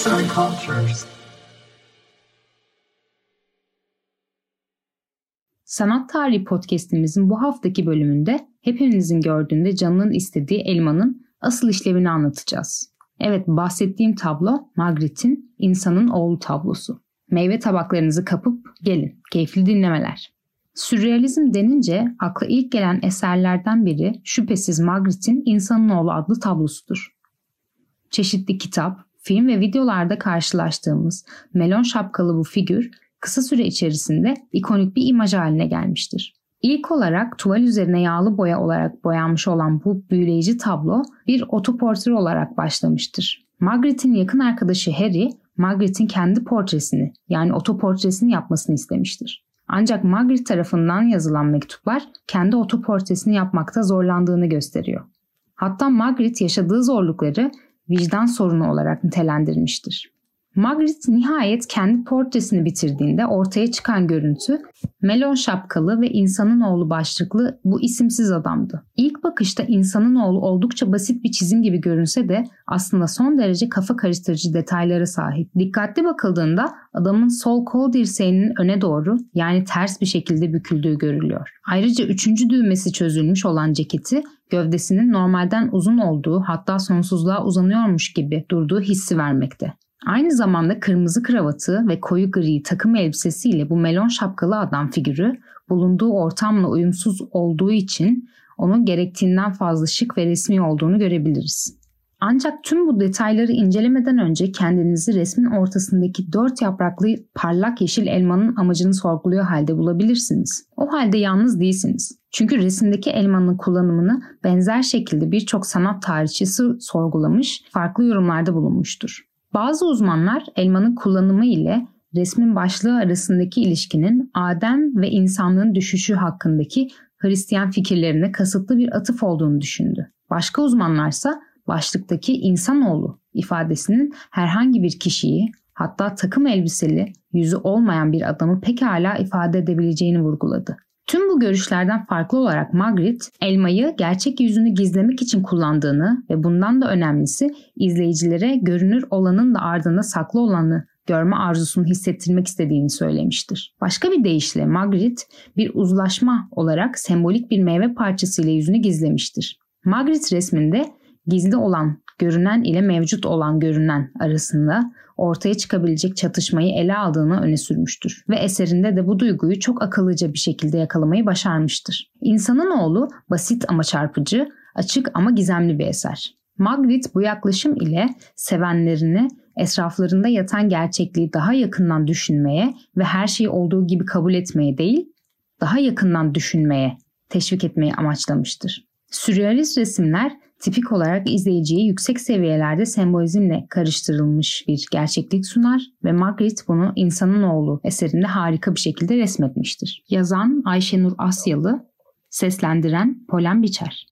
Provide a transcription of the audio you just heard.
Arts and Cultures. Sanat Tarihi Podcast'imizin bu haftaki bölümünde hepinizin gördüğünde canının istediği elmanın asıl işlevini anlatacağız. Evet bahsettiğim tablo Magritte'in İnsanın Oğlu tablosu. Meyve tabaklarınızı kapıp gelin. Keyifli dinlemeler. Sürrealizm denince akla ilk gelen eserlerden biri şüphesiz Magritte'in İnsanın Oğlu adlı tablosudur. Çeşitli kitap, film ve videolarda karşılaştığımız melon şapkalı bu figür kısa süre içerisinde ikonik bir imaj haline gelmiştir. İlk olarak tuval üzerine yağlı boya olarak boyanmış olan bu büyüleyici tablo bir otoportre olarak başlamıştır. Margaret'in yakın arkadaşı Harry, Margaret'in kendi portresini yani otoportresini yapmasını istemiştir. Ancak Margaret tarafından yazılan mektuplar kendi otoportresini yapmakta zorlandığını gösteriyor. Hatta Margaret yaşadığı zorlukları vicdan sorunu olarak nitelendirmiştir. Magritte nihayet kendi portresini bitirdiğinde ortaya çıkan görüntü melon şapkalı ve insanın oğlu başlıklı bu isimsiz adamdı. İlk bakışta insanın oğlu oldukça basit bir çizim gibi görünse de aslında son derece kafa karıştırıcı detaylara sahip. Dikkatli bakıldığında adamın sol kol dirseğinin öne doğru yani ters bir şekilde büküldüğü görülüyor. Ayrıca üçüncü düğmesi çözülmüş olan ceketi gövdesinin normalden uzun olduğu hatta sonsuzluğa uzanıyormuş gibi durduğu hissi vermekte. Aynı zamanda kırmızı kravatı ve koyu gri takım elbisesiyle bu melon şapkalı adam figürü bulunduğu ortamla uyumsuz olduğu için onun gerektiğinden fazla şık ve resmi olduğunu görebiliriz. Ancak tüm bu detayları incelemeden önce kendinizi resmin ortasındaki dört yapraklı parlak yeşil elmanın amacını sorguluyor halde bulabilirsiniz. O halde yalnız değilsiniz. Çünkü resimdeki elmanın kullanımını benzer şekilde birçok sanat tarihçisi sorgulamış, farklı yorumlarda bulunmuştur. Bazı uzmanlar elmanın kullanımı ile resmin başlığı arasındaki ilişkinin Adem ve insanlığın düşüşü hakkındaki Hristiyan fikirlerine kasıtlı bir atıf olduğunu düşündü. Başka uzmanlarsa başlıktaki insanoğlu ifadesinin herhangi bir kişiyi hatta takım elbiseli yüzü olmayan bir adamı pekala ifade edebileceğini vurguladı. Tüm bu görüşlerden farklı olarak Magritte, elmayı gerçek yüzünü gizlemek için kullandığını ve bundan da önemlisi izleyicilere görünür olanın da ardında saklı olanı görme arzusunu hissettirmek istediğini söylemiştir. Başka bir deyişle Magritte bir uzlaşma olarak sembolik bir meyve parçasıyla yüzünü gizlemiştir. Magritte resminde gizli olan görünen ile mevcut olan görünen arasında ortaya çıkabilecek çatışmayı ele aldığını öne sürmüştür ve eserinde de bu duyguyu çok akıllıca bir şekilde yakalamayı başarmıştır. İnsanın oğlu basit ama çarpıcı, açık ama gizemli bir eser. Magritte bu yaklaşım ile sevenlerini etraflarında yatan gerçekliği daha yakından düşünmeye ve her şeyi olduğu gibi kabul etmeye değil, daha yakından düşünmeye teşvik etmeyi amaçlamıştır. Sürrealist resimler tipik olarak izleyiciye yüksek seviyelerde sembolizmle karıştırılmış bir gerçeklik sunar ve Magritte bunu İnsanın Oğlu eserinde harika bir şekilde resmetmiştir. Yazan Ayşenur Asyalı, seslendiren Polen Biçer.